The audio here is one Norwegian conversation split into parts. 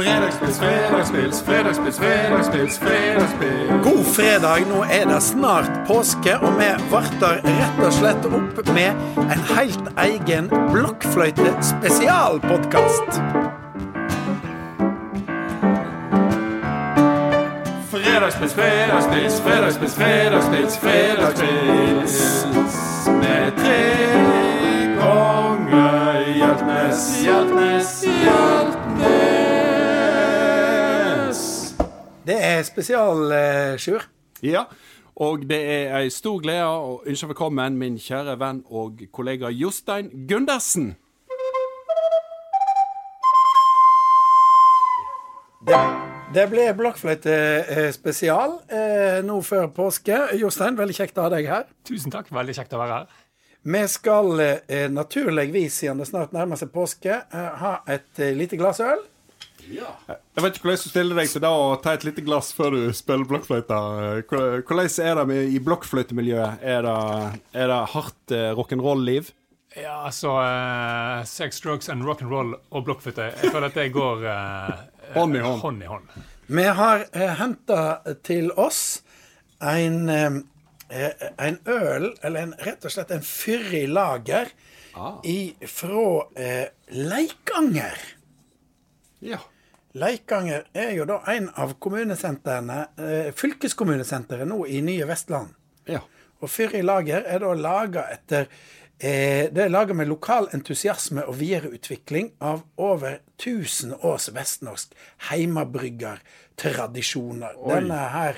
Fredagspils, fredagspils, fredagspils, fredagspils, fredagspils. God fredag, nå er det snart påske, og vi varter rett og slett opp med en helt egen blokkfløyte-spesialpodkast. Fredagspils, fredagspils, fredagspils, fredagspils, fredagspils. Med tre konger. Hjeltnes, Hjeltnes, Hjeltnes. Det er spesial, Uh, Sjur. Ja, og det er ei stor glede å ønske velkommen min kjære venn og kollega Jostein Gundersen. Det, det ble blokkfløyte-spesial eh, nå før påske. Jostein, veldig kjekt å ha deg her. Tusen takk, veldig kjekt å være her. Vi skal eh, naturligvis, siden det snart nærmer seg påske, eh, ha et eh, lite glass øl. Jeg vet ikke hvordan du stiller deg til det å ta et lite glass før du spiller blokkfløyte. Hvordan er det med, i blokkfløytemiljøet? Er det, er det hardt eh, rock'n'roll-liv? Ja, altså uh, Sex, drugs and rock'n'roll og blokkfløyte. Jeg føler at det går uh, Hånd i hånd. hånd, i hånd. Vi har uh, henta til oss en, eh, en øl, eller en, rett og slett en fyrig lager, i, fra eh, Leikanger. Ja. Leikanger er jo da en av kommunesentrene, eh, fylkeskommunesenteret nå i nye Vestland. ja. Og Fyrig lager er da laga etter eh, Det er laga med lokal entusiasme og videreutvikling av over 1000 års vestnorsk heimabryggertradisjoner. Denne her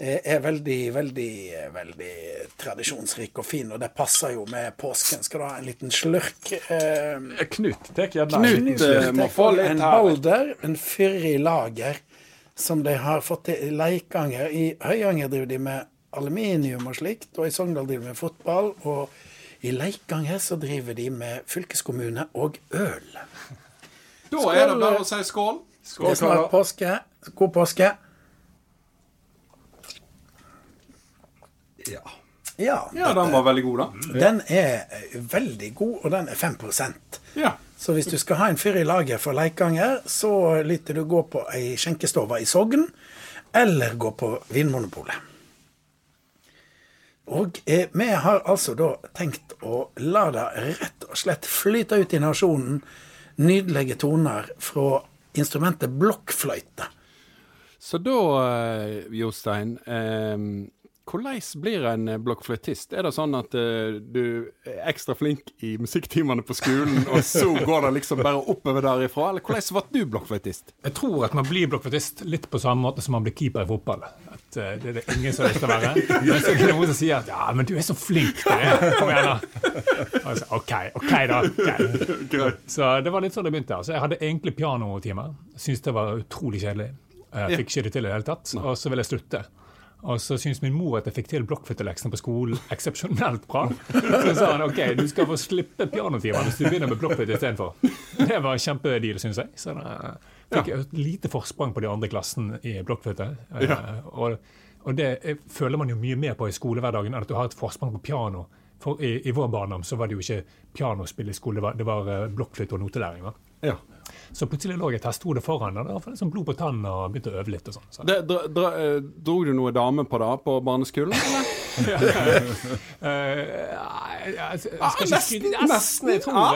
er veldig, veldig, veldig tradisjonsrik og fin, og det passer jo med påsken. Skal du ha en liten slurk? Eh, Knut, tek gjerne Knut eh, må få litt en balder, en fyrig lager, som de har fått til i Leikanger. I Høyanger driver de med aluminium og slikt, og i Sogndal driver de med fotball. Og i Leikanger så driver de med fylkeskommune og øl. Da er det bare å si skål. Det er snart påske. God påske. Ja. Ja, ja, den var veldig god, da. den er eh, veldig god, og den er 5% Ja. Så hvis du skal ha en fyr i lager for Leikanger, så lytter du gå på ei skjenkestove i Sogn, eller gå på Vinmonopolet. Og eh, vi har altså da tenkt å la det rett og slett flyte ut i nasjonen nydelige toner fra instrumentet blokkfløyte. Så da, eh, Jostein eh, Hvordan blir en eh, blokkfløytist? Er det sånn at uh, du er ekstra flink i musikktimene på skolen, og så går det liksom bare oppover derifra? Eller hvordan ble du blokkfløytist? Jeg tror at man blir blokkfløytist litt på samme måte som man blir keeper i fotball. At uh, det er det ingen som har lyst til å være. Men så er det noen som sier at 'ja, men du er så flink til det'. Kom igjen, da. Og så, OK, OK, da. Okay. Så det var litt sånn det begynte. Altså, jeg hadde egentlig pianotimer. Syntes det var utrolig kjedelig. Jeg fikk ikke det til i det hele tatt. Og så ville jeg slutte. Og så syntes min mor at jeg fikk til blokkfløyteleksene på skolen eksepsjonelt bra. Så sa han OK, du skal få slippe pianotimene hvis du begynner med blokkfløyte istedenfor. Det var kjempedeal, syns jeg. Så da fikk jeg et lite forsprang på de andre klassen i blokkfløyte. Ja. Og, og det eh, føler man jo mye mer på i skolehverdagen enn at du har et forsprang på piano. For i, i vår barndom så var det jo ikke pianospill i skole, det var, det var eh, blokkfløyte og notelæring. va? Ja. Så plutselig lå jeg et hestehode foran, og det var liksom blod på tann og begynte å øve litt. og sånn. Så. Eh, dro du noe dame på det på barneskolen? eller? Eh, Ah, nesten,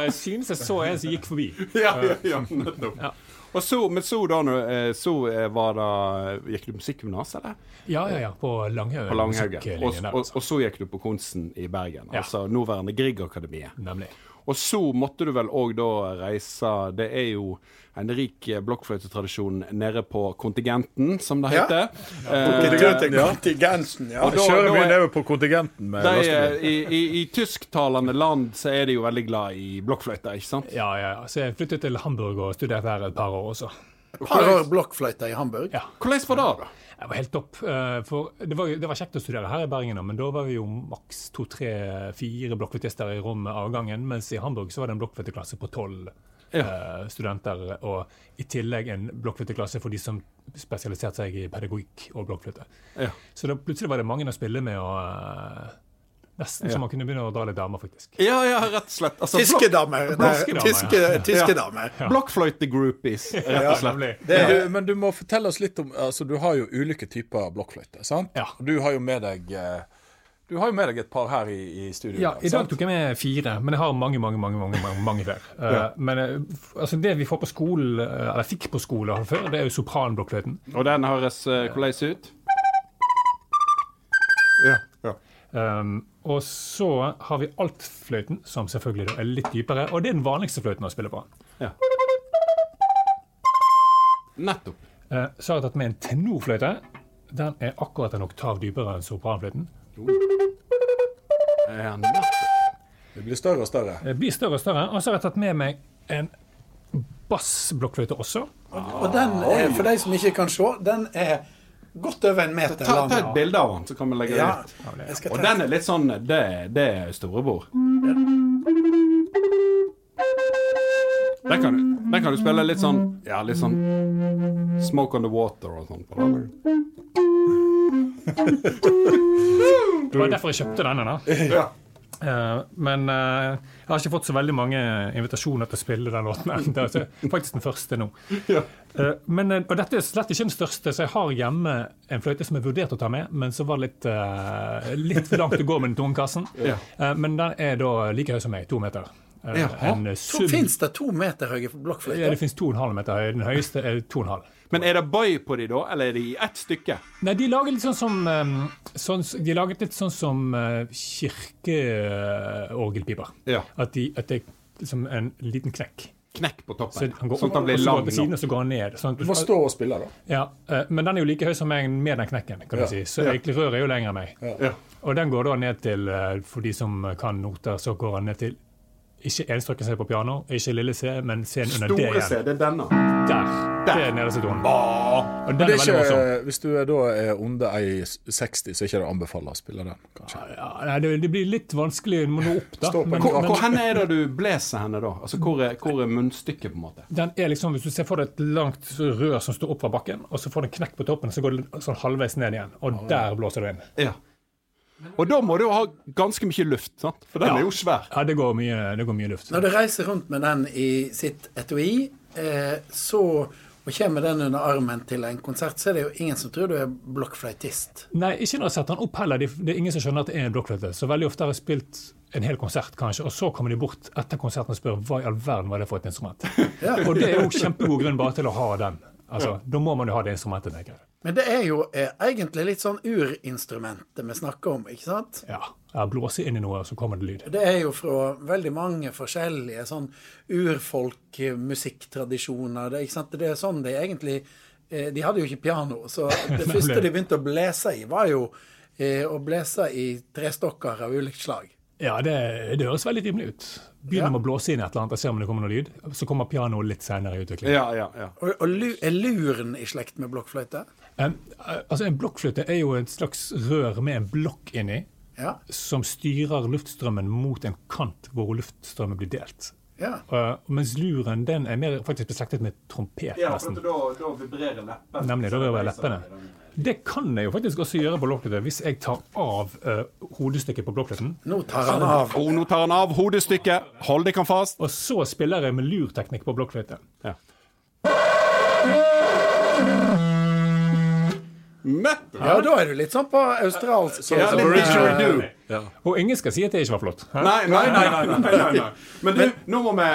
Jeg synes jeg så en som gikk forbi. ja, ja, ja, nettopp. Ja. Og så, men så da, eh, så eh, var det Gikk du musikkgymnas, eller? Ja, ja, ja, på Langhaugen. På Langhaugen. Og, og, altså. og så gikk du på Konsten i Bergen, Ja. altså nåværende Griegakademiet. Nemlig. Og så måtte du vel òg da reise Det er jo en rik eh, blokkfløytetradisjon nede på kontingenten, som det Ja. heter. ja. Kontingenten, ja. Og da- Kjører vi er- nedover på kontingenten med lastebil. i, i, I tysktalende land så er de jo veldig glad i blokkfløyte, ikke sant? Ja, ja, ja. Så jeg flyttet til Hamburg og studerte her et par år også. Har var blokkfløyte i Hamburg? Ja. Hvordan var det? Det var helt topp. eh, For det var, det var kjekt å studere her i Bergen, men da var vi jo maks to, tre, fire blokkfløytister i rommet av gangen. Mens i Hamburg så var det en blokkfløyteklasse på tolv ja. studenter. Og i tillegg en blokkfløyteklasse for de som spesialiserte seg i pedagogikk og blokkfløyte. Ja. Så da plutselig var det mange å spille med. og... eh, Nesten så man kunne begynne å dra litt damer, faktisk. Ja, ja, rett og slett. Altså, tyske damer. Tyske, Ja. tyskedamer. Blokkfløyte-groupies, rett og slett. Men du, men du må fortelle oss litt om Altså, du har jo ulike typer blokkfløyte, sant? Ja. Du har jo med deg eh, Du har jo med deg et par her i, i studio. Ja, I dag tok jeg med fire, men jeg har mange mange, mange, mange, mange, mange ja. uh, Men eh, altså det vi får på skolen, eh, eller fikk på skolen før, det er jo sopranblokkfløyten. Og den høres uh, hvordan ut? Ja. Um, og så har vi altfløyten, som selvfølgelig er litt dypere, og det er den vanligste fløyten å spille på. Nettopp. Uh, så har jeg tatt med en tenorfløyte. Den er akkurat en oktav dypere enn sopranfløyten. Ja. Det blir større og større. Det blir større og større. Og så har jeg tatt med meg en bassblokkfløyte også. Og den er, for de som ikke kan se, den er godt over en meter Ta, lang. ta et bilde av den, så kan vi legge det ut. Og den er litt sånn Det, det er storebror. Den kan, den kan du spille litt sånn Ja, litt sånn Smoke on the water og sånn. på. Det var derfor jeg kjøpte denne. da. Ja. Eh, men eh, jeg har ikke fått så veldig mange invitasjoner til å spille den låten. ennå. Det faktisk den første nå. Eh, men, og dette er slett ikke den største, så jeg har hjemme en fløyte som jeg vurderte å ta med, men så var det litt, litt for langt å gå med den tungkassen. Ja. Eh, men den er da like høy som meg, to meter. En eh, Så fins det to meter høye ja, det finnes to og en halv meter høy. Den høyeste er to og en halv. Men er det bøy på de da, eller er de i ett stykke? Nei, de lager litt sånn som eh, sånn, De laget litt sånn som uh, kirkeorgelpiper. Ja. At, de, at det er liksom en liten knekk. Knekk på Så toppen. han går Sånn at han blir så lang han til siden, og så går han ned. Sånn Du må stå og spille, da. ja, eh, men den er jo like høy som meg med den knekken, kan Ja. du si. Så egentlig røret er jo lenger enn meg. Ja. Og den går da ned til, for de som kan noter, så går han ned til ikke enstrøket C på piano, ikke lille C, men C-en under D Store C, det er denne. Der. Det er nederste tonen. Og den er veldig morsom. hvis du da er under 60, så er ikke det å anbefale å spille den, kanskje. Ja, nei, det, blir litt vanskelig å nå opp, da. Hvor, henne er det du blåser henne da? Altså, hvor er, hvor er munnstykket, på en måte? den er liksom, Hvis du ser for deg et langt rør som står opp fra bakken, og så får den knekk på toppen, så går det sånn halvveis ned igjen. Og der blåser du inn. Ja. Og da må du ha ganske mye luft, sant? For den Ja. er jo svær. Ja, det går mye, det går mye luft. Når du reiser rundt med den i sitt etui, eh, så og kommer den under armen til en konsert, så er det jo ingen som tror du er blokkfløytist. Nei, ikke når jeg setter den opp heller. Det er ingen som skjønner at det er en blokkfløyte. Så veldig ofte har jeg spilt en hel konsert, kanskje, og så kommer de bort etter konserten og spør hva i all verden var det for et instrument. Og det er jo kjempegod grunn bare til å ha den. Altså, Da må man jo ha det instrumentet. tenker jeg. Men det er jo eh, egentlig litt sånn urinstrumentet vi snakker om, ikke sant? Ja, jeg blåser inn i noe, og så kommer det lyd. Det er jo fra veldig mange forskjellige sånn urfolk-musikktradisjoner. Det, ikke sant? det er sånn de egentlig eh, De hadde jo ikke piano, så det første de begynte å blese i, var jo eh, å blese i trestokker av ulikt slag. Ja, det, det høres veldig rimelig ut. Begynner Ja. med å blåse inn et eller annet og se om det kommer noe lyd. Så kommer pianoet litt senere i utviklingen. Ja, ja, ja. Og, og lu, er luren i slekt med blokkfløyte? Um, altså En blokkfløyte er jo et slags rør med en blokk inni, Ja. som styrer luftstrømmen mot en kant hvor luftstrømmen blir delt. ja. Uh, mens luren den er mer faktisk beslektet med trompet. nesten. da, vibrerer leppene. Nemlig, da vibrerer leppene. Det kan jeg jo faktisk også gjøre på blokkfløyte, hvis jeg tar av uh, hodestykket på blokkfløyten. Nå tar han av. Og nå tar han av hodestykket. Hold deg fast. Og så spiller jeg med lurteknikk på blokkfløyte. Ja. Ja, da er du litt sånn på australsk. Ja, litt didgeridoo. Og ingen skal si at det ikke var flott. Hæ? Nei, nei, nei. nei, nei, nei, nei. Men du, nå må vi,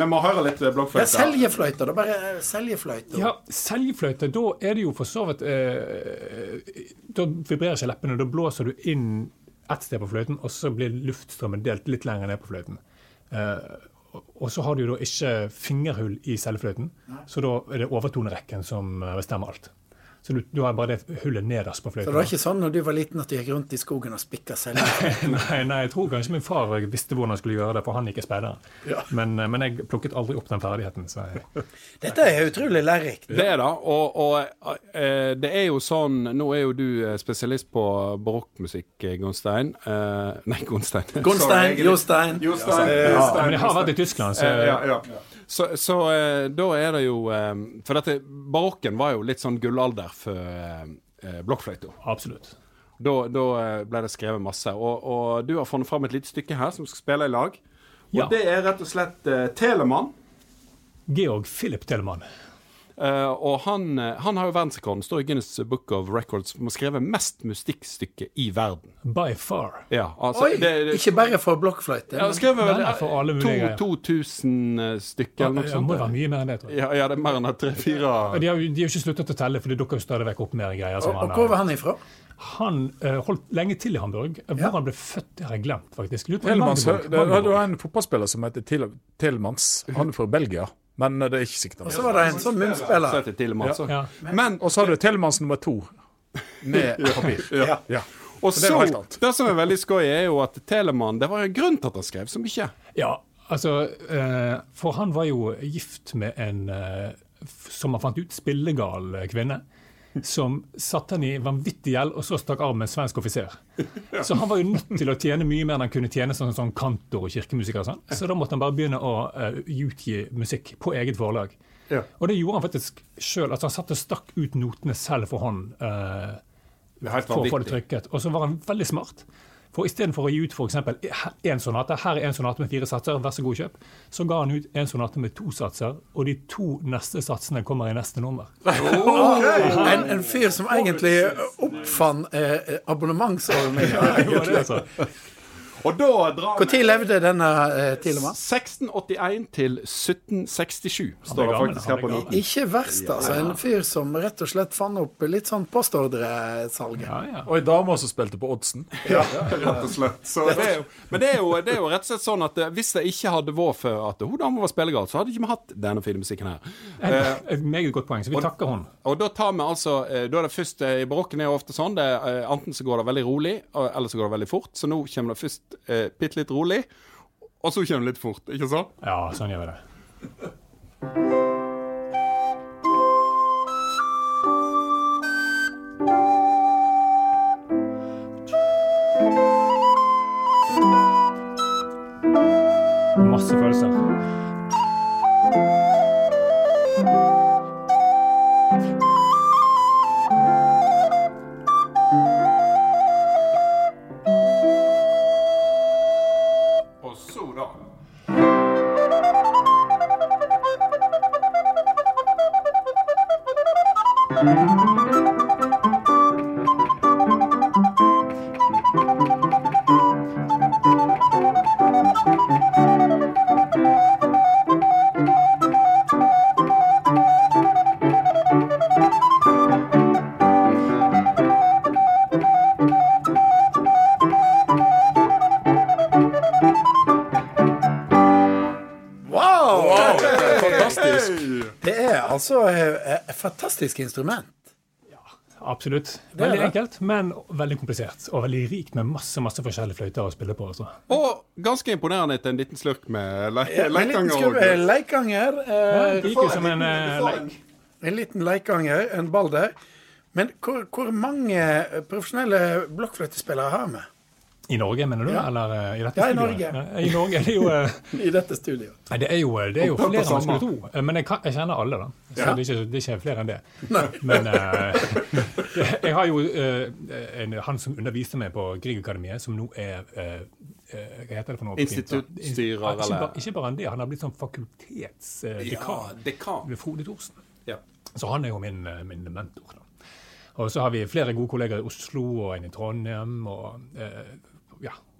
vi må høre litt Ja, blokkfløyte. seljefløyte, da. Bare eh, seljefløyte. Ja, seljefløyte, da er det jo for så vidt eh, Da vibrerer ikke leppene, da blåser du inn ett sted på fløyten, og så blir luftstrømmen delt litt lenger ned på fløyten. Eh, og- og så har du jo da ikke fingerhull i seljefløyten, så da er det overtonerekken som eh, bestemmer alt. Så du, du har bare det hullet nederst på Så det var ikke sånn når du var liten at du gikk rundt i skogen og spikka selv? nei, nei, jeg tror kanskje min far visste hvordan han skulle gjøre det, for han gikk i speideren. Ja. Men, eh, men jeg plukket aldri opp den ferdigheten. Så jeg, Dette er utrolig lærerikt. Det er det. Og, og eh, det er jo sånn Nå er jo du eh, spesialist på barokkmusikk, Gunstein. Gonstein. Eh, nei, Gonstein. Gonstein, Jostein. Jostein. ja, men jeg har vært i Tyskland, så Eh, ja, ja. Så, så eh, da er det jo eh, For dette, barokken var jo litt sånn gullalder for eh, eh, blokkfløyta. absolutt. Da, da ble det skrevet masse. Og, og du har funnet fram et lite stykke her som skal spille i lag. Og Ja. det er rett og slett Telemann. Georg Philip Telemann. Eh, og han, eh, han har jo verdensrekorden. Står i Guinness Book of Records som har skrevet mest mystikkstykke i verden. By far. Ja, altså, Oi, det, det, ikke bare for blokkfløyte. ja, skrevet vel Nei, nei, for alle mulige greier. 2000 stykker eller noe Det må jo være mye mer enn det, tror jeg. Ja, ja, det er mer enn tre-fire De har, jo- ikke sluttet å telle, for det dukker jo stadig vekk opp mer greier. som Og, og hvor var han ifra? Han uh, holdt lenge til i Hamburg. Hvor Ja. han ble født, det har jeg glemt, faktisk. Det, var en fotballspiller som heter Tel- Han er fra Belgia, men det er ikke sikkert. Og så var det en sånn munnspiller. Ja. Men Og så har du Telemanns nummer to med papir. Ja. Ja. Og så, det, det som er veldig skøy, er jo at Telemann Det var jo en grunn til at han skrev så mye. Ja, altså eh, For han var jo gift med en, eh, som han fant ut, spillegal eh, kvinne. Som satte han i vanvittig gjeld, og så stakk av med en svensk offiser. Så han var jo nødt til å tjene mye mer enn han kunne tjene som sånn kantor og kirkemusiker. og Sånn. Så da måtte han bare begynne å uh, utgi musikk på eget forlag. Ja. Og det gjorde han faktisk sjøl. Altså, han satt og stakk ut notene selv for hånd. helt for å få det trykket. Og så var han veldig smart. For istedenfor å gi ut f.eks. én sonate, her er en sonate med fire satser, vær så god kjøp, så ga han ut en sonate med to satser, og de to neste satsene kommer i neste nummer. En, en fyr som egentlig oppfant eh, abonnementsordninga. Og da drar Når levde denne eh, Tilemann? 1681 til 1767, står det faktisk her er på noten. Ikke verst, altså. En fyr som rett og slett fant opp litt sånn postordresalget. Ja, ja. Og ei dame som spilte på oddsen. Rett og slett. Så det er jo, men det er, jo, det er jo rett og slett sånn at eh, hvis det ikke hadde vært for at hun dama var spillegal, så hadde ikke vi hatt denne fine musikken her. Eh, Et meget godt poeng, så vi takker hun. Og da tar vi altså eh, Da er det først I barokken er det ofte sånn. Det enten så går det veldig rolig, eller så går det veldig fort. Så nå kommer det først eh, bitte litt rolig, og så kommer det litt fort. Ikke sant? Ja, sånn gjør vi det. Masse følelser. Fantastisk instrument. Absolutt. er Veldig det. enkelt, men veldig komplisert. Og veldig rikt med masse masse forskjellige fløyter å spille på. Altså. Og ganske imponerende etter en liten slurk med le En liten leikanger. eh, leikanger. Ja, Eh, det gikk jo som en en leik. en liten leikanger, en ball der. Men hvor, hvor mange eh, profesjonelle blokkfløytespillere har vi I Norge, mener du? Ja. Eller eh, i dette Ja, i? Norge. I Norge er jo eh, i dette studioet? Nei, det er jo, det er jo flere enn man skulle tro. Eh, Men jeg, kan, jeg kjenner alle, da. Så Ja. det, er ikke, det er ikke flere enn det. Nei. Men eh, jeg har jo uh, en, han som underviste meg på Griegakademiet, som nå er eh, eh, Hva heter det for noe? Instituttstyrer, eller? ikke, bare, ikke bare enn det, han har blitt sånn fakultetsdekan Ja, dekan. ved Frode Thorsen. Ja. Så han er jo min, eh, min mentor. Da. Og så har vi flere gode kolleger i Oslo og en i Trondheim. og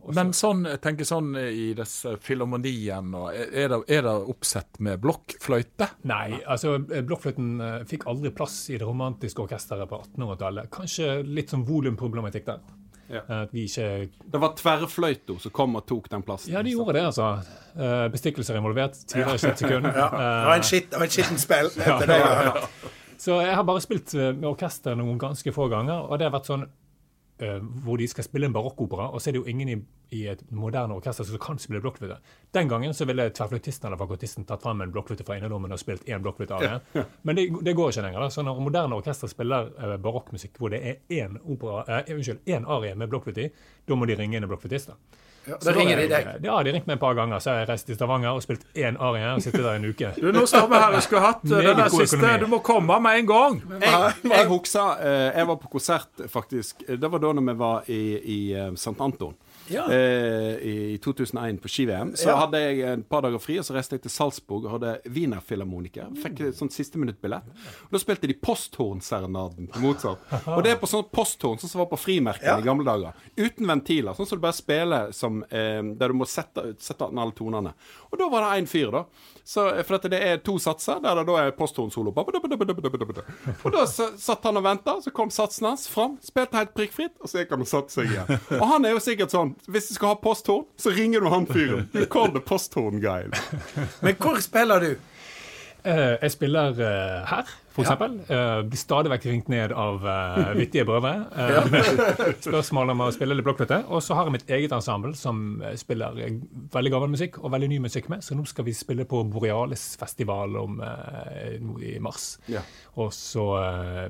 ja. og Men sånn, jeg tenker sånn i disse filharmonien og Er det, er det oppsett med blokkfløyte? Nei, altså eh, blokkfløyten eh, fikk aldri plass i det romantiske orkesteret på 1800-tallet. Kanskje litt sånn volumproblematikk der. Ja. Eh, At vi ikke Det var tverrfløyta som kom og tok den plassen. Ja, de gjorde det, altså. Eh, Bestikkelser involvert. Tidligere i et sekund. Ja, det var en skitt- det var et skittent spill. ja, det, ja. Så jeg har bare spilt med orkester noen ganske få ganger, og det har vært sånn hvor de skal spille en barokkopera, og så er det jo ingen i, i et moderne orkester som kan spille blokkfløyte. Den gangen så ville tverrfløytisten eller fagottisten tatt fram en blokkfløyte fra innerlommen og spilt én blokkfløyte av det. Men det, det går ikke lenger. da. Så når moderne orkester spiller eh, barokkmusikk hvor det er én opera, eh, unnskyld, én arie med blokkfløyte i, da må de ringe inn en blokkfløytist. da. Ja, det ringer de deg. Ja, de ringte meg et par ganger. Så har jeg reist til Stavanger og spilt én arie og sittet der en uke. Du, nå står vi her og skulle hatt eh, den der siste. økonomi. Du må komme med en gang. Jeg, jeg husker eh, Jeg var på konsert, faktisk. Det var da når vi var i, i eh, St. Anton. Ja. Eh, I 2001 på ski-VM. Så Ja. hadde jeg et par dager fri, og så reiste jeg til Salzburg og hadde Wienerfilharmoniker. Fikk et sånt siste minutt-billett. Og Da spilte de Posthorn-serenaden til Mozart. Og det er på sånn posthorn, sånn som var på frimerkene Ja. i gamle dager. Uten ventiler. Sånn som du bare spiller som eh, Der du må sette, sette an alle tonene. Og da var det én fyr, da. Så, for at det er to satser der det da er posthornsolo. Og da satt han og venta, så kom satsen hans fram, spilte helt prikkfritt, og så gikk han og satte seg igjen. Og han er jo sikkert sånn Hvis du skal ha posthorn, så ringer du han fyren. You call the posthorn-guy. Men hvor spiller du? Uh, jeg spiller uh, her, for eksempel. Uh, blir stadig vekk ringt ned av uh, vittige brødre med spørsmål om å spille litt blokkfløyte. Og så har jeg mitt eget ensemble som spiller veldig gammel musikk og veldig ny musikk med. Så nå skal vi spille på Borealis-festival om eh, i mars. Ja. Og så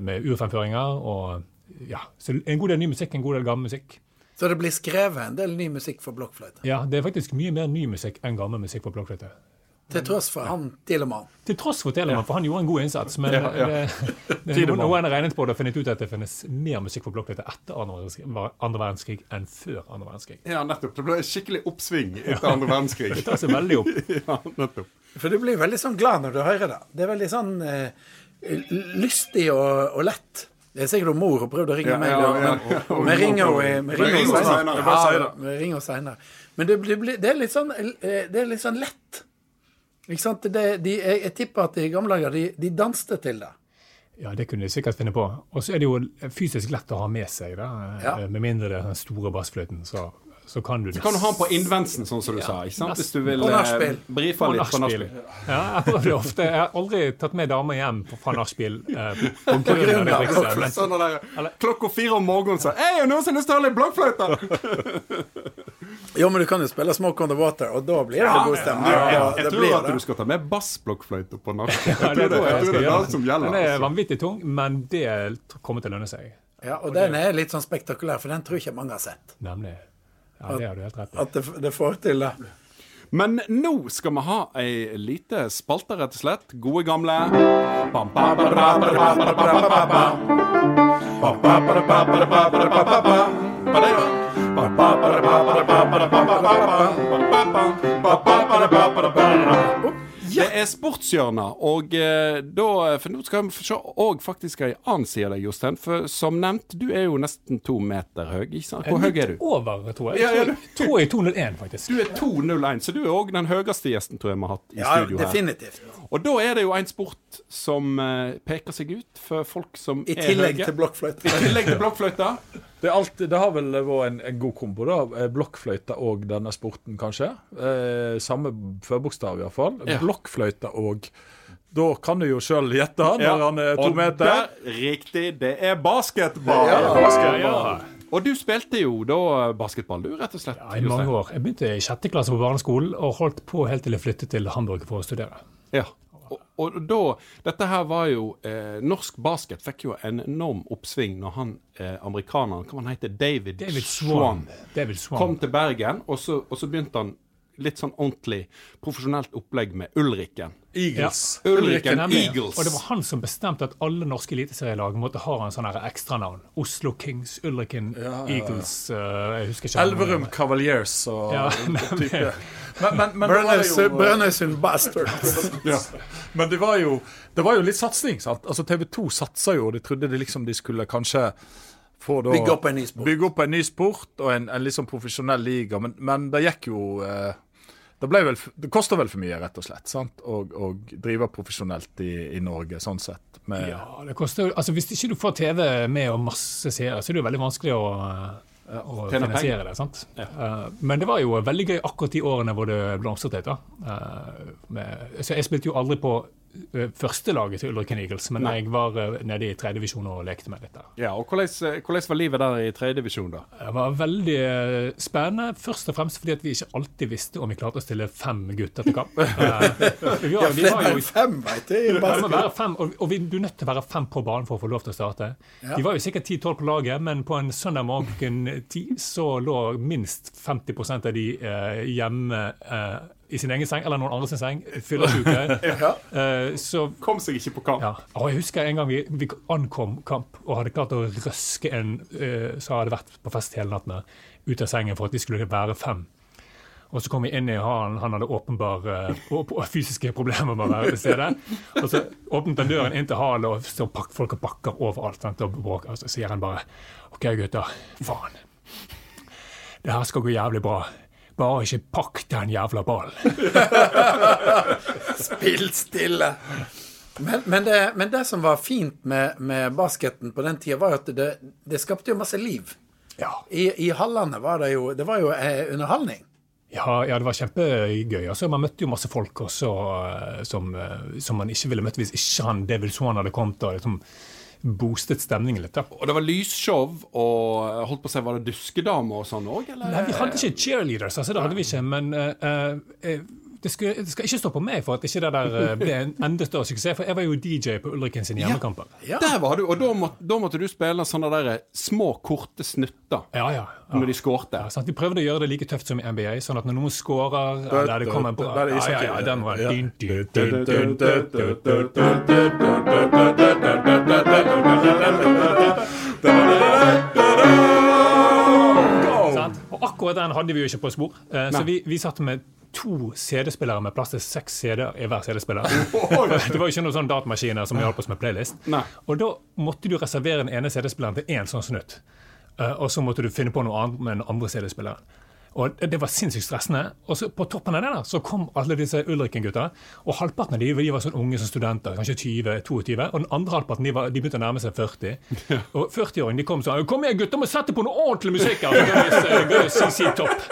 med urfremføringer og ja, så en god del ny musikk, en god del gammel musikk. Så det blir skrevet en del ny musikk for blokkfløyte. Ja, det er faktisk mye mer ny musikk enn gammel musikk for blokkfløyte. Til tross for han Tilemann. Til tross for Telemann, for han gjorde en god innsats. Men Ja, ja. det, det, noen har regnet på det og funnet ut at det finnes mer musikk for blokkfløyte etter andre verdenskrig, andre verdenskrig enn før andre verdenskrig. Ja, nettopp. Det ble skikkelig oppsving etter andre verdenskrig. Det tar seg veldig opp. Ja, nettopp. For du blir veldig sånn glad når du hører det. Det er veldig sånn eh, lystig og, og lett. Det er sikkert om mor har prøvd å ringe meg, vi ringer henne seinere. Men det, blir- blir- det er litt sånn eh, Det er litt sånn lett. Ikke sant? Det, de, jeg, jeg tipper at i gamle dager de, de danste til det. Ja, det kunne de sikkert finne på. Og så er det jo fysisk lett å ha med seg, da. Ja. Med mindre det er den store bassfløyten, så, så kan du Så kan du ha den på innvendsen, sånn som du sa. ikke sant? Hvis du vil eh, brife litt på nachspiel. Ja, jeg ofte. Jeg har aldri tatt med damer hjem fra nachspiel eh, på grunn av det Sånn Klokka fire om morgenen så Hei, er det noen som har lyst til å ha litt blokkfløyte? Jo, men du kan jo spille Smoke on the Water, og da blir det god stemning. Jeg, Ja, jeg det tror blir at det. du skal ta med bassblokkfløyte på nachspiel. Ja, det tror det, jeg tror det er det som gjelder. Den er altså. vanvittig tung, men det kommer til å lønne seg. Ja, og den er litt sånn spektakulær, for den tror ikke mange har sett. Nemlig. Ja, det har du helt rett i. At det, det får til det. Men nå skal vi ha ei lite spalte, rett og slett. Gode gamle det er sportshjørnet. Og eh, da For nå skal vi se òg faktisk ei annen side av deg, Jostein. For som nevnt, du er jo nesten to meter høy. Ikke sant? Hvor høy er du? Over, tror jeg. Jeg tror, jeg er 201, faktisk. Du er 201, så du er òg den høyeste gjesten tror jeg vi har hatt i ja, studio her. definitivt. Og da er det jo en sport som eh, peker seg ut for folk som I er høye. I tillegg til blokkfløyta. Det, er alltid, det har vel vært en, en god kombo, da. Eh, Blokkfløyte og denne sporten, kanskje. Eh, samme førbokstav, iallfall. Ja. Blokkfløyte og Da kan du jo sjøl gjette når Ja. han er to Og meter. der, riktig, det er basketball. Ja, Og du spilte jo da basketball, du, rett og slett. Ja, I mange år. Jeg begynte i sjette klasse på barneskolen og holdt på helt til jeg flyttet til Hamburg for å studere. Ja. Og, og da Dette her var jo eh, Norsk basket fikk jo en enorm oppsving når han eh, amerikaneren Hva han heter David, David Swan. David Swan. kom til Bergen, og så, og så begynte han litt sånn ordentlig profesjonelt opplegg med Ulriken. Eagles. Ulriken Ulriken Eagles. Og det var han som bestemte at alle norske eliteserielag måtte ha en sånn ekstranavn. Oslo Kings, Ulriken Eagles uh, Jeg husker ikke Elverum Cavaliers og Ja, type. Men, men, men, det var Brønnøysund Bastards. ja. men det var jo Det var jo litt satsing, sant. Altså TV 2 satsa jo, og de trodde de liksom de skulle kanskje da Bygge opp en ny sport. Bygge opp en ny sport og en, en litt sånn profesjonell liga, men, men det gikk jo eh, det, vel, det koster vel for mye, rett og slett, sant? Å og drive profesjonelt i, i Norge, sånn sett. Med, Ja, det koster, altså Hvis ikke du får TV med og masse seere, så er det jo veldig vanskelig å, eh, å finansiere det. sant? Eh, men det var jo veldig gøy akkurat de årene hvor det blomstret litt. Eh, så jeg spilte jo aldri på førstelaget til Ulriken Eagles, men jeg var eh, nede i tredje divisjon og lekte med litt der. Ja, og hvordan, eh, hvordan var livet der i tredjedivisjon, da? Det var veldig eh, spennende, først og fremst fordi at vi ikke alltid visste om vi klarte å stille fem gutter til kamp. Eh, vi var, vi var jo fem, veit du. i må være fem, og, og vi, du er nødt til å være fem på banen for å få lov til å starte. Ja. De var jo sikkert 10-12 på laget, men på en søndag morgen ti så lå minst 50% av de eh, hjemme eh, i sin egen seng, eller noen andre sin seng, fyllesyke. Eh, så Kom seg ikke på kamp. ja. Og jeg husker en gang vi, vi ankom kamp og hadde klart å røske en uh, som hadde vært på fest hele natten, ut av sengen for at de skulle være fem. Og så kom vi inn i hallen, han hadde åpenbare uh, fysiske problemer med å være til stede. Og så åpnet han døren inn til hallen, og så pakk, folk pakker overalt. Sant, og, bråk, og så sier han bare OK, gutter. Faen. Det her skal gå jævlig bra. Bare ikke pakk den jævla ballen. Spill stille. Men, men, det, men det som var fint med, med basketen på den tida, var at det, det skapte jo masse liv. Ja. I, I hallene var det jo Det var jo eh, underholdning. Ja, ja, det var kjempegøy. Altså, man møtte jo masse folk også eh, som, eh, som man ikke ville møtt hvis ikke han David Swan hadde kommet og liksom boostet stemningen litt. da. Og det var lysshow og holdt på å si, var det duskedamer og sånn òg, eller? Nei, Vi hadde ikke cheerleaders, altså, det hadde vi ikke. Men uh, eh, det, skal, det skal ikke stå på meg for at ikke det der eh, ble en enda større suksess. For jeg var jo DJ på Ulriken sine hjemmekamper. Ja. Der var du, og da måtte, da måtte du spille sånne der små, korte snutter Ja, ja. når de skårte. Ja, de prøvde å gjøre det like tøft som i NBA, sånn at når noen skårer ja, der det kommer bra er ja, ja, ja, den var Ja. Og akkurat den hadde vi jo ikke på spor. Eh, så vi, vi satt med to CD-spillere med plass til seks CD-er i hver CD-spiller. det var jo ikke noen sånne datamaskiner som hjalp oss med playlist. Nei. Og da måtte du reservere den ene CD-spilleren til én sånn snutt. Eh, og så måtte du finne på noe annet med den andre CD-spilleren. Og det var sinnssykt stressende. Og så på toppen av det da, så kom alle disse Ulriken-gutta. Og halvparten av de, de var sånn unge som studenter, kanskje 20-22. Og den andre halvparten de, var, de begynte å nærme seg 40. Og 40-åringen de kom sånn Kom igjen, gutter, må sette på noe ordentlig musikk! her!» Så ga vi- ga vi CC Topp.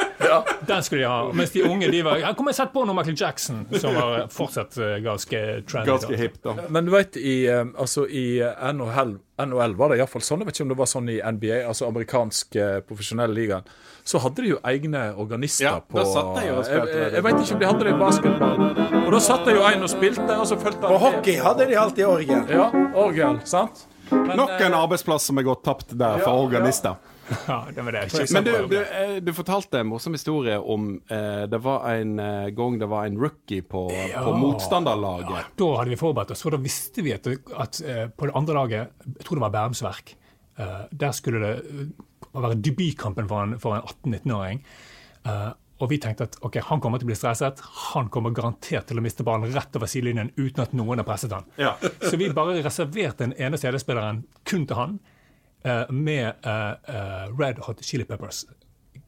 Den skulle de ha. Mens de unge de var Kom igjen, sett på noe Michael Jackson, som var fortsatt eh, ganske trendy. Ganske hip, da. Men du vet, i, eh, altså, i eh, NHL, NHL var det iallfall sånn. Jeg vet ikke om det var sånn i NBA, altså amerikansk profesjonell ligaen. Så hadde de jo egne organister Ja, på da satt jeg og spilte jeg, jeg vet ikke om de hadde det i basketball. Og da satt det jo en og spilte, og så fulgte På hockey hadde de alltid orgel. Ja, orgel, sant? Men, Nok en arbeidsplass som er gått tapt der for organister. Ja, det var det. Ikke Men du, du, eh, du fortalte en morsom historie om eh, Det var en eh, gang det var en rookie på, på motstanderlaget. Da hadde vi forberedt oss, for da visste vi at, at eh, på det andre laget, jeg tror det var Bærumsverk, eh, der skulle det eh, være debutkampen for en, en 18-19-åring. Uh, og vi tenkte at ok, han kommer til å bli stresset. Han kommer garantert til å miste ballen rett over sidelinjen uten at noen har presset han. Ja. Så vi bare reserverte den ene CD-spilleren kun til han, uh, med uh, eh, Red Hot Chili Peppers.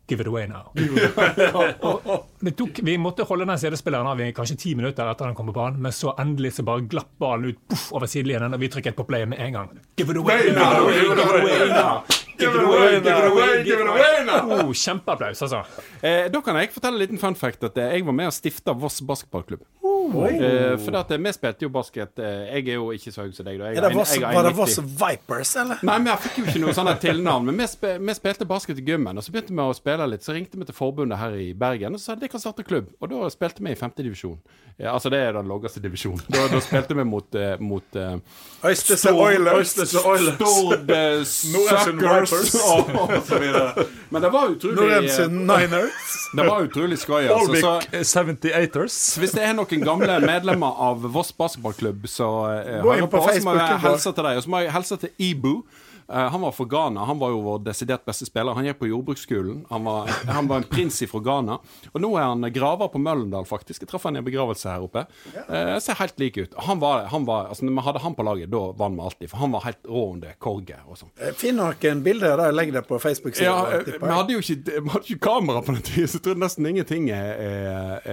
Give it away now. og, og det tok, vi måtte holde den CD-spilleren av i kanskje ti minutter etter han kom på banen, men så endelig så bare glapp ballen ut puff, over sidelinjen, og vi trykket på play med en gang. Give it away now! Give it away now! Give it away, give it away, give it away! Oh, Kjempeapplaus, altså. Eh, da kan jeg fortelle en liten fun fact at eh, jeg var med og stifta Voss basketballklubb. Eh, for at, eh, vi spilte jo basket eh, Jeg er jo ikke så høy som deg. Da. Jeg, Er det jeg har var det Voss Vipers, eller? Nei, men jeg fikk jo ikke noe sånne tilnavn. Men vi, spilte basket i gymmen, og så begynte vi å spille litt. Så ringte vi til forbundet her i Bergen og så sa de kan starte klubb. Og da spilte vi i femtedivisjon. Ja, altså det er den laveste divisjonen. Da, da spilte vi mot, uh, mot uh, Øystese Oilers. Stord eh, Suckers og, og så videre. Men det var utrolig Norensund Niners. Det var utrolig skøy. Altså, så, 78ers. hvis det er noen gamle medlemmer av Voss basketballklubb som Gå hører på på, så må jeg hilse til deg. Og så må jeg hilse til Ibu. Eh, han var fra Ghana. Han var jo vår desidert beste spiller. Han gikk på jordbruksskolen. Han var, han var en prins fra Ghana. Og nå er han graver på Møllendal, faktisk. Jeg traff han i en begravelse her oppe. Eh, ser helt lik ut. Han var, han var, altså, når vi hadde han på laget, da vant vi alltid. For han var helt rå under korget og sånn. Eh, Finn noen bilder der legg det på Facebook-sida. Ja, eh, vi hadde jo ikke, hadde ikke kamera på den tiden, så jeg tror nesten ingenting er, er,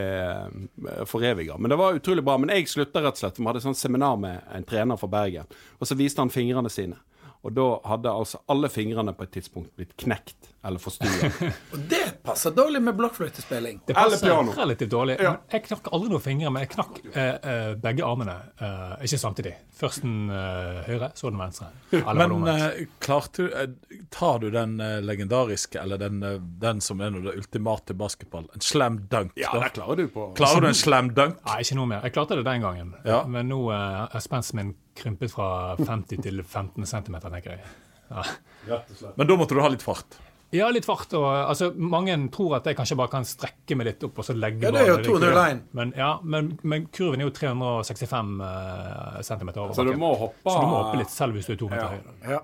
er foreviga. Men det var utrolig bra. Men jeg slutta rett og slett. Vi hadde sånn seminar med en trener fra Bergen, og så viste han fingrene sine. Og da hadde altså alle fingrene på et tidspunkt blitt knekt eller forstua. Og det passer dårlig med blokkfløytespilling. Det Eller passer piano. relativt dårlig. Ja. Jeg knakk aldri noen fingre, men jeg knakk eh, eh, begge armene. eh, ikke samtidig. Først den eh, høyre, så den venstre. Eller Men eh, klarte du eh, Tar du den eh, legendariske, eller den, den som er noe det ultimate basketball? En slam dunk? ja, det klarer du på. Klarer du en slam dunk? Nei, ikke noe mer. Jeg klarte det den gangen. Ja. Men nå eh, er spensten min krympet fra 50 til 15 cm, tenker jeg. Ja. Men da måtte du ha litt fart. Ja, litt fart. Og, altså, mange tror at jeg kanskje bare kan strekke meg litt opp og så legge Ja, det er jo ballen i 201. Men, ja, men, men kurven er jo 365 uh, cm over Så du må hoppe Så du må hoppe litt, selv hvis du er to meter Ja. høy. Ja.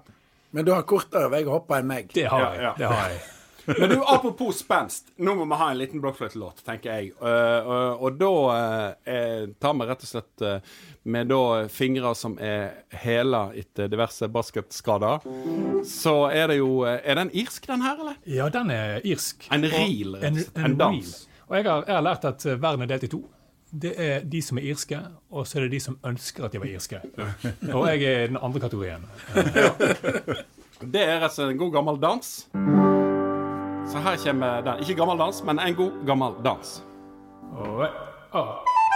Men du har kortere vei å hoppe enn meg. Det har Ja, jeg. ja. Det har jeg. Men du, apropos spenst. Nå må vi ha en liten blokkfløytelåt, tenker jeg. Eh, og- og da uh, tar vi rett og slett eh, med da fingre som er hæla etter diverse basketskader. Så er det jo eh, Er den irsk, den her, eller? Ja, den er irsk. En reel, og En, en, En dans. Og jeg har, jeg har lært at eh, verden er delt i to. Det er de som er irske, og så er det de som ønsker at de var irske. Og jeg er i den andre kategorien. Det er altså en god gammel dans. Så her kommer den. Ikke gammel dans, men en god gammel dans. Og, ah.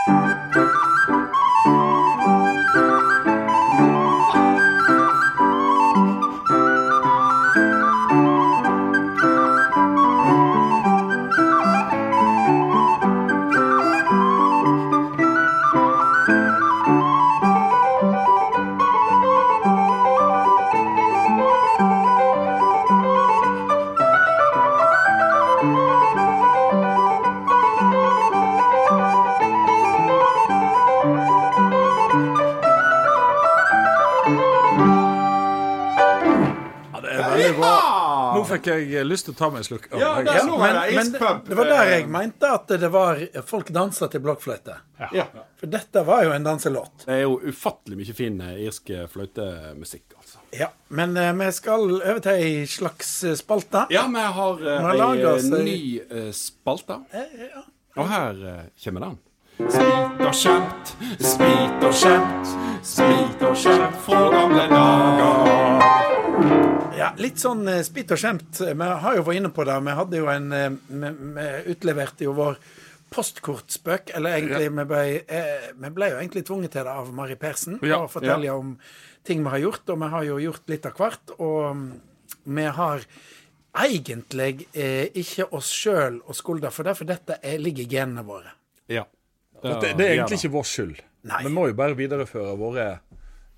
Ja, Fikk jeg eh, lyst til å ta meg en slurk. Oh, Ja, der, det er nå Men, er det men det var der jeg mente at det var folk dansa til blokkfløyte. Ja. For dette var jo en danselåt. Det er jo ufattelig mye fin eh, irsk fløytemusikk, altså. Ja, Men uh, vi skal over til ei slags eh, spalte. Ja, vi har uh, ei oss eh, ny uh, spalte. Eh, ja. Og her uh, kommer den. Spit og skjemt, spit og skjemt, spit og skjemt fra gamle dager. Ja, litt sånn spytt spitt og skjemt. Vi har jo vært inne på det. Vi hadde jo en eh, Vi, vi utleverte jo vår postkortspøk. Eller egentlig, vi, ble, eh, vi ble jo egentlig tvunget til det av Mari Persen. Ja, å fortelle om ting vi har gjort. Og vi har jo gjort litt av hvert. Og mm, vi har egentlig eh, ikke oss sjøl å skulde for det, for dette er, ligger i genene våre. Ja. Det, det er egentlig ikke vår skyld. Nei. Vi må jo bare videreføre våre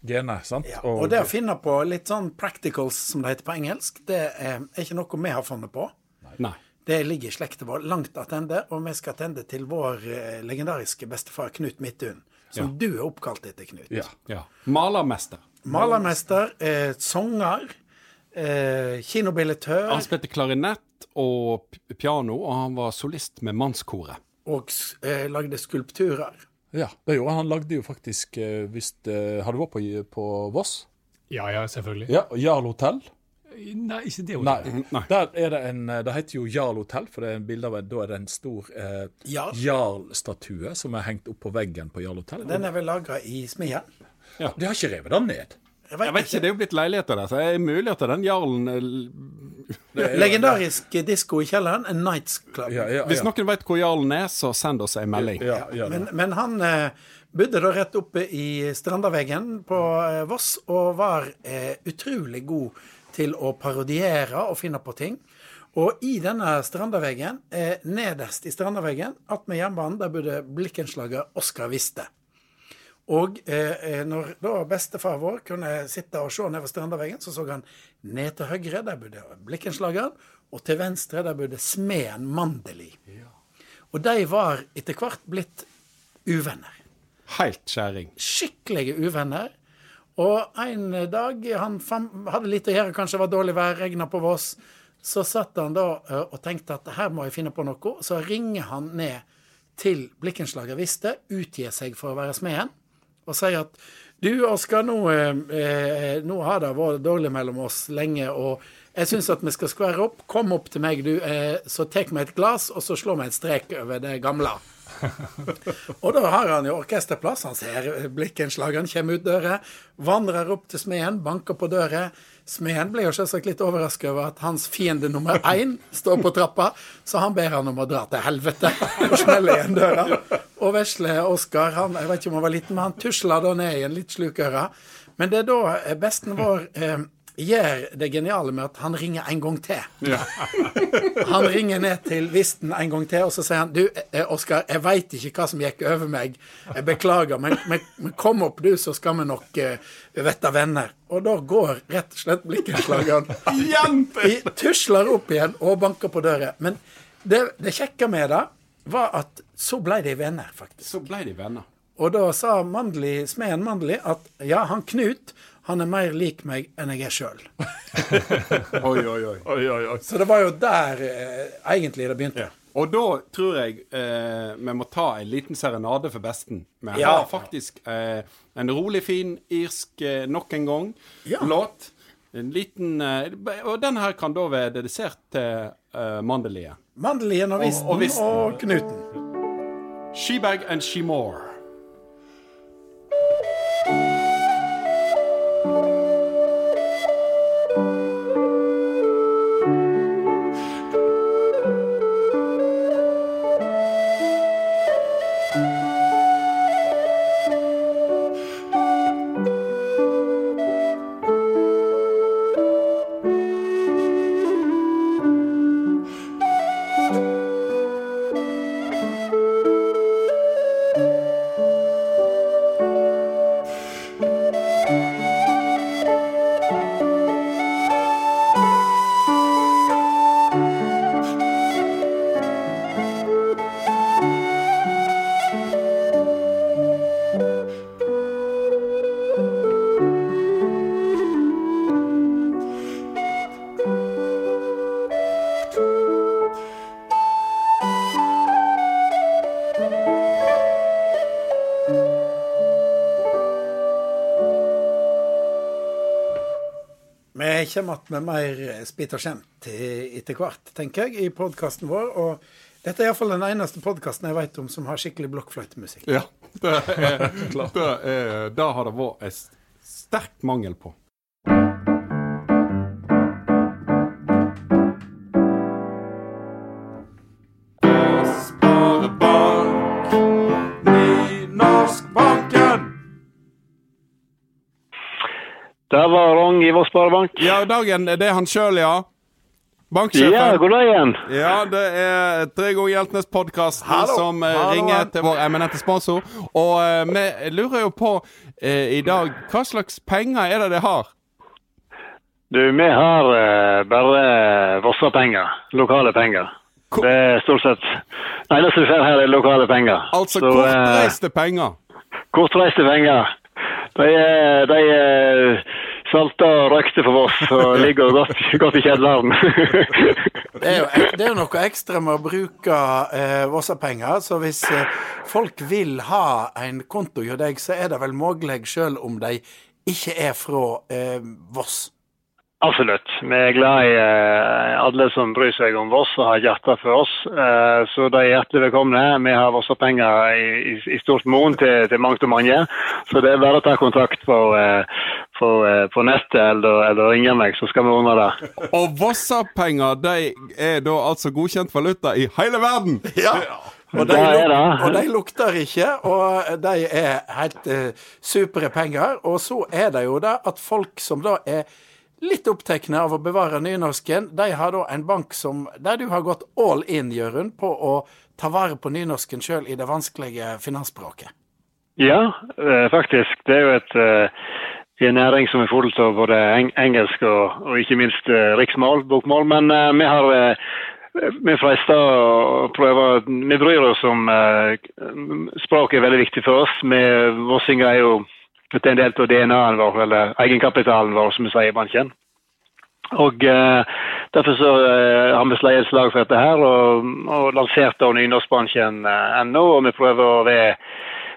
gener. sant? Ja, og det å finne på litt sånn practicals, som det heter på engelsk, det er ikke noe vi har funnet på. Nei. Det ligger i slekta vår langt attende, og vi skal attende til vår eh, legendariske bestefar Knut Midthun. Som du er oppkalt etter, Knut. Ja. Ja. Malermester. Malermester, eh, sanger, eh, kinobilletør Han spilte klarinett og piano, og han var solist med mannskoret. og eh, lagde skulpturer. Ja, det gjorde han. Han lagde jo faktisk eh, hvis, det, Har du vært på, på Voss? Ja, ja, selvfølgelig. Ja, Jarl hotell? Nei, ikke det. Nei. Mhm, Nei. Der er det en eh, Det heter jo Jarl hotell, for det er en bilde av en, da er det en stor eh, Jarl. Jarl-statue som er hengt opp på veggen på Jarl hotell. Den er vel lagra i smia? De har ikke revet den ned. Jeg Jeg vet ikke, Det er jo blitt leiligheter der, så det er mulig at den jarlen eh, Legendarisk disko i kjelleren, en Nights Club. Ja, ja, Hvis noen vet hvor jarlen er, så send oss en melding. Ja, ja, Men, men han eh, bodde da rett oppe i Strandaveggen på eh, Voss, og var eh, utrolig god til å parodiere og finne på ting. Og i denne Strandaveggen, eh, nederst i Strandaveggen, attmed jernbanen, der bodde blikkenslager Oskar Viste. Og eh, eh, når da bestefar vår kunne sitte og se nedover Strandaveggen, så så han ned til høyre, der bodde blikkenslageren, og til venstre, der bodde smeden Mandeli. Og de var etter hvert blitt uvenner. Helt skjæring. Skikkelige uvenner. Og en dag han hadde litt å gjøre, kanskje det var dårlig vær, regna på Voss. Så satt han da og tenkte at her må jeg finne på noe. Så ringer han ned til blikkenslager Viste, utgir seg for å være smeden, og sier at du, Oskar, nå, eh, nå har det vært dårlig mellom oss lenge, og jeg syns at vi skal skvære opp. Kom opp til meg, du, eh, så tar vi et glass, og så slår vi et strek over det gamle. Og da har han jo orkesterplass. Han ser Blikkenslageren kommer ut døra, vandrer opp til smeden, banker på døra. Smeden blir jo selvsagt litt overrasket over at hans fiende nummer én står på trappa, så han ber han om å dra til helvete og smelle igjen døra. Og vesle Oskar, han, jeg vet ikke om han var liten, men han tusla da ned i en litt slukøra. Men det er da eh, besten vår eh, gjør det geniale med at han ringer en gang til. Han ringer ned til Visten en gang til, og så sier han Du, eh, Oskar, jeg veit ikke hva som gikk over meg. Jeg beklager, men, men, men kom opp, du, så skal vi nok uh, vette venner. Og da går rett og slett blikkenslageren i, tusler opp igjen og banker på døra. Men det, det kjekke med det var at så ble de venner, faktisk. Så ble de venner. Og da sa Mandli, smeden Mandli at ja, han Knut han er mer lik meg enn jeg er sjøl. Oi, oi, oi. Oi, oi, oi. Så det var jo der eh, egentlig det begynte. Og da tror jeg eh, vi må ta en liten serenade for besten. Vi Ja. har faktisk eh, en rolig, fin irsk eh, nok en gang Ja. låt. En liten eh, Og den her kan da være dedisert til eh, Mandelie. Mandelien og Visten Og- og, og. Knuten. Shebag and Shemore. Kommer med mer spit og skjemt etter hvert, tenker jeg, i podkasten vår. Og dette er iallfall den eneste podkasten jeg vet om som har skikkelig blokkfløytemusikk. Ja. Det, er, det, er, det har det vært en sterk mangel på. Sparebank. Ja, Dagen, det er han sjøl, ja. Ja, god dag igjen. Ja, det er Tre ganger Hjeltnes-podkasten som eh, Hallo. ringer til vår eminente sponsor. Og eh, vi lurer jo på eh, i dag hva slags penger er det de har? Du, vi har eh, bare Vossa-penger. Lokale penger. Ko- Det er stort sett Det eneste vi får her, er lokale penger. Altså Så, eh, kortreiste penger. kortreiste penger. De er, de er salta røkte for Voss og ligger godt, godt i kjelleren. Det er jo, det er jo noe ekstra med å bruke eh, Vossa-penger. Så hvis eh, folk vil ha en konto hos deg, så er det vel mulig selv om de ikke er fra eh, Voss. Absolutt. Vi er glad i eh, alle som bryr seg om Voss og har hjerte for oss. Eh, så de er hjertelig velkomne. Vi har også penger i, i, i stort monn til, til mangt og mange. Så det er bare å ta kontakt på, eh, på, på nettet eller, eller ringe meg, så skal vi ordne det. Og Vossa-penger de er da altså godkjent valuta i hele verden! Ja. Og de, Det er luk, det. og de lukter ikke, og de er helt eh, supre penger. Og så er det jo det at folk som da er litt opptatt av å bevare nynorsken, de har da en bank som, der du har gått all in, Jørund, på å ta vare på nynorsken sjøl i det vanskelige finansspråket. Ja, eh, faktisk. Det er jo et, eh, en næring som er full av både engelsk og, og ikke minst eh, riksmål, bokmål. Men vi har vi frister å prøve Vi bryr oss om Språket er veldig viktig for oss. Vi vossinger er jo er en del av DNA-en vår, eller egenkapitalen vår, som vi sier i banken. Og eh, Derfor så eh, har vi slått et slag for dette her, og, og lansert da ennå, og vi prøver å være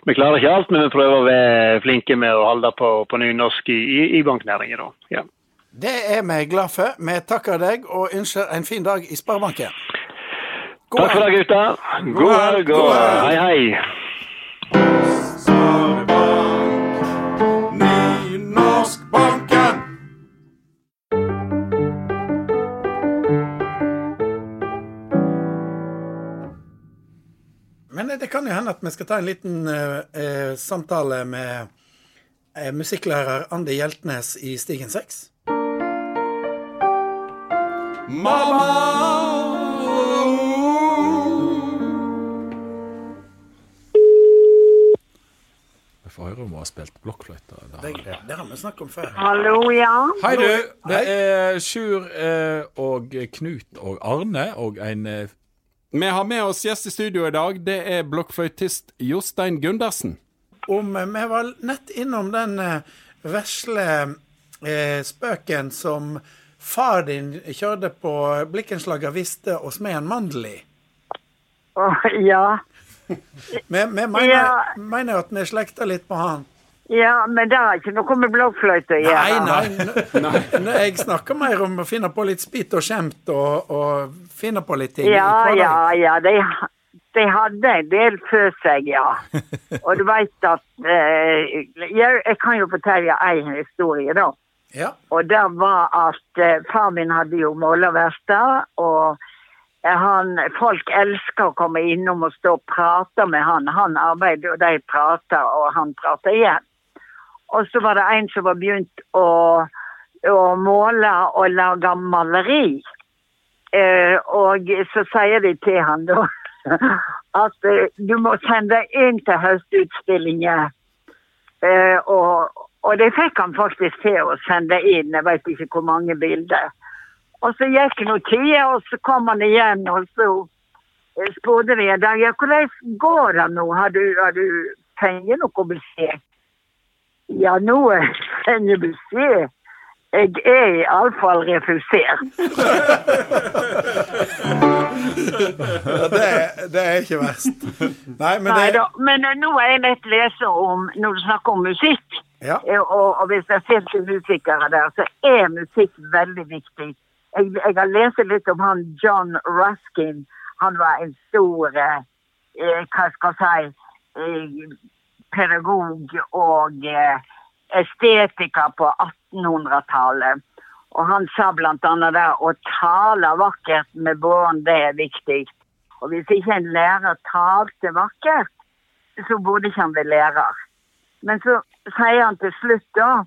vi klarer ikke alt, men vi prøver å være flinke med å holde på, på nynorsk i, i, i banknæringen. da. Ja. Det er vi glad for. Vi takker deg og ønsker en fin dag i Sparebanken. Takk for det, gutter. God helg og hei, hei. Det kan jo hende at vi skal ta en liten uh, eh, samtale med uh, musikklærer Andi Hjeltnes i Stigen 6. Jeg hører høre om hun har spilt blokkfløyte. Det, det har vi snakket om før. Hallo, ja. Hei, du. Det er Sjur eh, og Knut og Arne og en Vi har med oss gjest i studio i dag. Det er blokkfløytist Jostein Gundersen. Om, eh, vi var nett innom den eh, vesle eh, spøken som far din kjørte på Blikkenslager Viste og Smeden Mandel i. Oh, ja. Vi, vi mener, Ja. mener at vi slekter litt på han. Ja, men det har ikke noe med blokkfløyte å Nei, gjøre. nei. nei. n- Jeg snakker mer om å finne på litt spytt og skjemt og, og finne på litt ting. Ja, ja, ja. De, de hadde en del før seg, ja. Og du veit at eh, jeg, jeg kan jo fortelle en historie, da. Ja. Og det var at eh, far min hadde jo målerverksted, og han, folk elsker å komme innom og stå og prate med han. Han arbeider, og de prater, og han prater igjen. Og så var det en som var begynt å, å måle og lage maleri. Eh, og så sier de til han da at eh, du må sende inn til høstutstillingen. Eh, og, og det fikk han faktisk til å sende inn, jeg vet ikke hvor mange bilder. Og så gikk det noen tid, og så kom han igjen, og så eh, spurte vi en dag ja, hvordan går det nå, har du, du fått noe beskjed? Ja, nå kan du se. Jeg er iallfall refusert. Ja, det, det er ikke verst. Nei, men det da, men eh, nå er jeg nett leser om, når du snakker om musikk, ja. eh, og, og hvis det til musikere der, så er musikk veldig viktig. Jeg, jeg har lest litt om han John Ruskin. Han var en stor, eh, eh, hva skal jeg si, eh, pedagog og eh, estetiker på 1800-tallet. Og han sa annet der å tale vakkert med barn, det er viktig. Og hvis ikke en lærer talte vakkert, så burde ikke han bli lærer. Men så sier han til slutt da,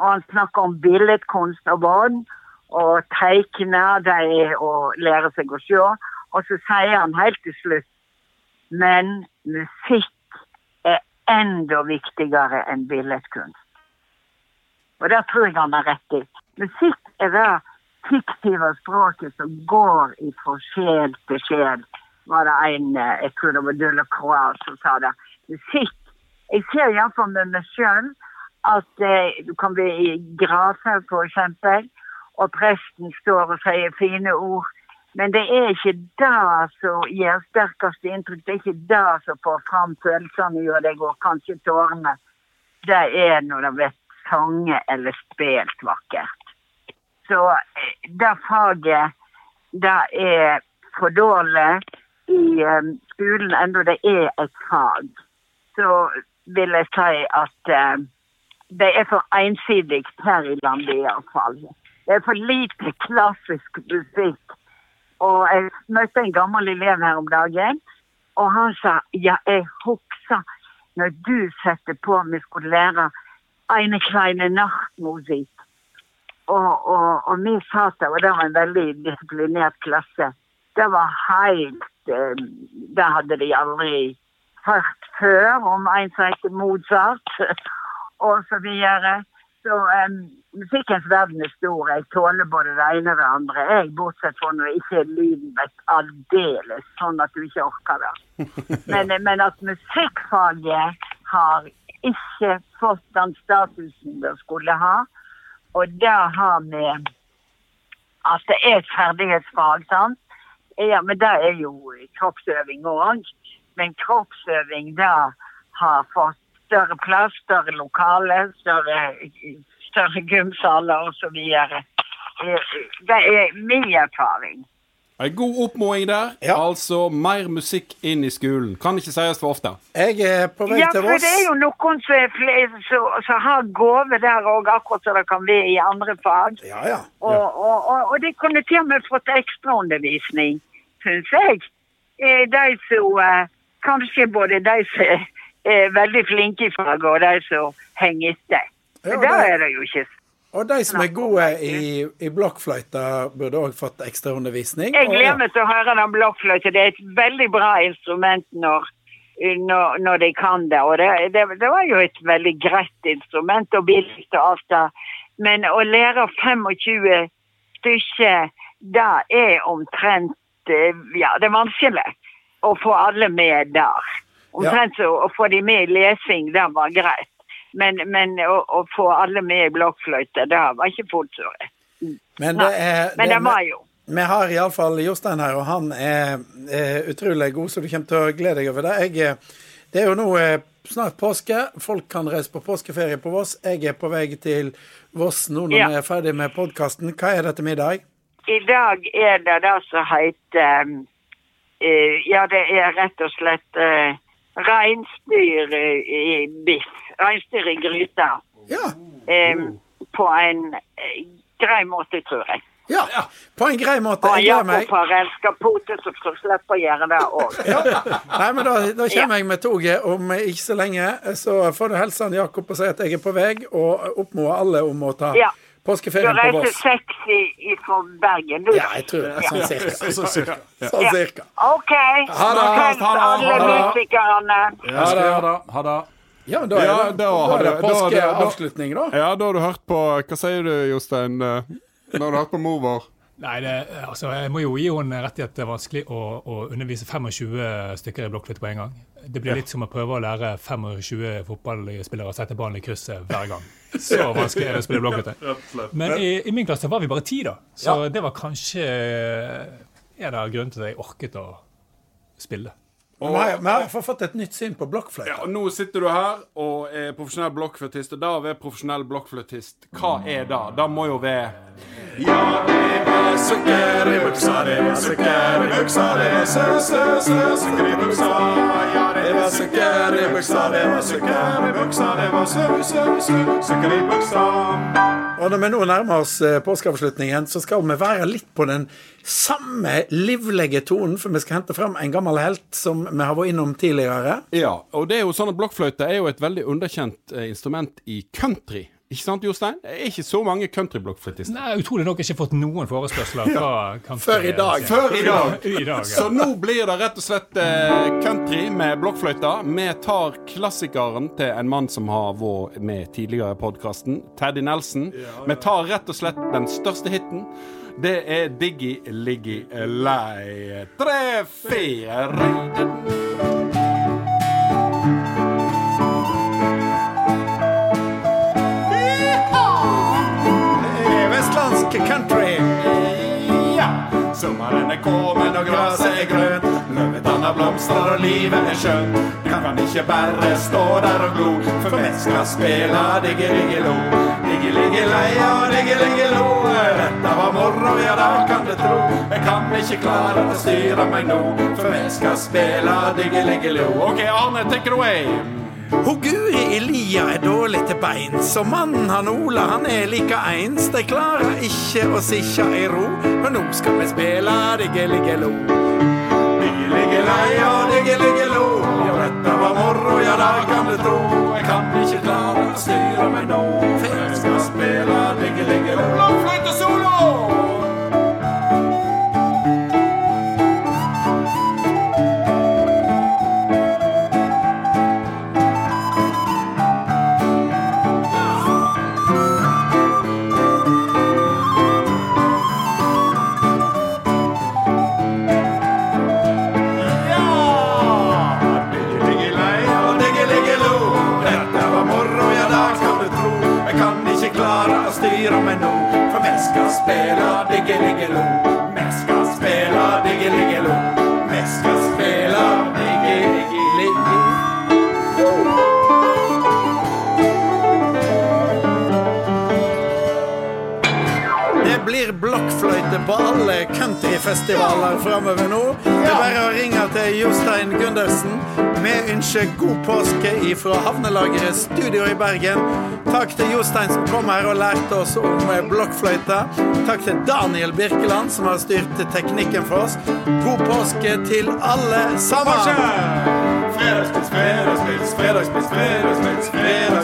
og han snakker om billedkunst og barn, og tegne dem og lære seg å se, og så sier han helt til slutt, men musikk enda viktigere enn billedkunst. Og der tror jeg han har rett i. Musikk er det fiktive språket som går fra sjel til sjel. Var det en, eh, jeg tror det var Delacroix som sa det. Musikk Jeg ser iallfall med meg sjøl at eh, du kan bli i gravhaug, f.eks., og presten står og sier fine ord. Men det er ikke det som gir sterkest inntrykk. Det er ikke det som får fram følelsene gjør deg, og kanskje tårene. Det er når det blir sanget eller spilt vakkert. Så eh, det faget, det er for dårlig i eh, skolen, enda det er et fag. Så vil jeg si at eh, det er for ensidig her i landet iallfall. Det er for lite klassisk musikk. Og jeg møtte en gammel elev her om dagen, og han sa ja, jeg husker når du satte på vi skulle lære Eine kleine nachtmusik. Og, og, og vi satt der, og det var en veldig disiplinert klasse. Det var helt eh, Det hadde de aldri hørt før om en som heter Mozart, og så videre. Så um, musikkens verden er stor. Jeg tåler både det ene og det andre. Jeg, bortsett fra når ikke lyden vet aldeles, sånn at du ikke orker det. Men, men at musikkfaget har ikke fått den statusen det skulle ha. Og det har med at det er et ferdighetsfag, sant. Ja, men det er jo kroppsøving òg. Men kroppsøving det har fått større plass, større lokale, større, større gymsaler osv. Det er min erfaring. En god oppmåing der. Ja. Altså mer musikk inn i skolen. Kan ikke sies for ofte. Jeg er på vei Ja, til for Voss. det er jo noen som, er fle- som, som har gave der òg, akkurat som det kan være i andre fag. Ja, ja. Og, og, og, og de kunne til og med fått ekstraundervisning, syns jeg. Eh, De som eh, Kanskje både de som er veldig flinke i faget, og de som henger etter. Ja, der det- er det jo ikke Og de som er gode i, i blokkfløyta, burde òg fått ekstraundervisning. Jeg gleder meg til å høre den blokkfløyta. Det er et veldig bra instrument når, når, når de kan det. Og det, det, det var jo et veldig greit instrument og billig og alt det. Men å lære 25 stykker, det er omtrent eh, Ja, det er vanskelig å få alle med der. Omtrent så å få de med i lesing, det var greit. Men, men å, å få alle med i blokkfløyte, det var ikke fullt så rett. Men det er Men det var jo Vi har iallfall Jostein her, og han er, er utrolig god, så du kommer til å glede deg over det. Jeg, det er jo nå eh, snart påske. Folk kan reise på påskeferie på Voss. Jeg er på vei til Voss nå når Ja. vi er ferdig med podkasten. Hva er det til middag? I dag er det det som heter eh, Ja, det er rett og slett uh, reinsdyr eh, i biff. Reinsdyr i gryta. Ja. em, på en eh, grei måte, tror jeg. ja. På en grei måte. Og Jeg gleder meg. Jakob elska potet, så skal slippe å gjøre det òg. Nei, men da, da kommer jeg med toget om ikke så lenge. Så får du hilse Jakob og si at jeg er på vei, og oppmode alle om å ta Ja. Du påskeferien på reiser Voss. sexy fra Bergen, du. Ja, jeg tror det. Sånn cirka. Sånn cirka. Sånn Ja. cirka. OK. Ha det. Hils Ha det. alle Ha det. musikerne. Ha det. Ja, da er Ja, det, da da er det påskeavslutning, da. Ja, da har du hørt på Hva sier du, Jostein? Da har du hørt på mor vår? Nei, det, altså, Jeg må jo gi henne rett i at det er vanskelig å, å undervise 25 stykker i blokkfløyte på en gang. Det blir litt som å prøve å lære 25 fotballspillere å sette ballen i krysset hver gang. Så vanskelig er det å spille blokkfløyte. Men i, i min klasse var vi bare ti, da. Så det var kanskje en av grunnene til at jeg orket å spille. Og, Vi har, vi har i hvert fall fått et nytt syn på blokkfløyte. Ja, Nå sitter du her og er profesjonell blokkfløytist, og da å være profesjonell blokkfløytist, hva er det? Det må jo være Ja, det er sukker i buksa, det er sukker i buksa, det er sø, sø, sø, sukker i buksa. Ja, det var sukker i buksa, det var sukker i buksa, det var sø, sø, sø, sukker i buksa. Og når vi nå nærmer oss eh, påskeavslutningen, så skal vi være litt på den samme livlige tonen, for vi skal hente fram en gammel helt som vi har vært innom tidligere. Ja, og det er jo sånn at blokkfløyte er jo et veldig underkjent eh, instrument i country. Ikke sant, Jostein? Det er ikke så mange countryblokkfløytister. Nei, Utrolig nok ikke fått noen forespørsler fra country- Før i dag. Før i dag. I dag, Så nå blir det rett og slett eh, country med blokkfløyta. Vi tar klassikeren til en mann som har vært med tidligere i podkasten, Teddy Nelson. Vi tar rett og slett den største hiten. Det er Diggy Liggy Lei. Tre, fire sommeren er kommet og gresset er grønt. Løvetanna blomstrer og livet er skjønt. Du kan ikke bare stå der og glo, for vi skal spille digge-ligge-lo. Digge-ligge-leia, digge-ligge-lo. Dette var moro, ja da kan du tro. Jeg kan ikke klare å styre meg nå, for vi skal spille digge-ligge-lo. OK, Arne, take it away. Hun Guri Elia er dårlig til beins, og mannen han Ola han er like eins. De klarer ikke å sitte i ro, men nå skal vi spille digge-ligge-lo. Digge-ligge-lei og digge-ligge-lo. Ja, dette var moro, ja da kan du tro. Jeg kan ikke klare å styre meg nå, for jeg skal spille digge-ligge-lo. Vi ønsker god påske ifra Havnelageret Studio i Bergen. Takk til Jostein som kom her og lærte oss om eh, blokkfløyte. Takk til Daniel Birkeland som har styrt teknikken for oss. God påske til alle sammen! Fredagspils, fredagspils, fredagspils, fredagspils, fredagspils.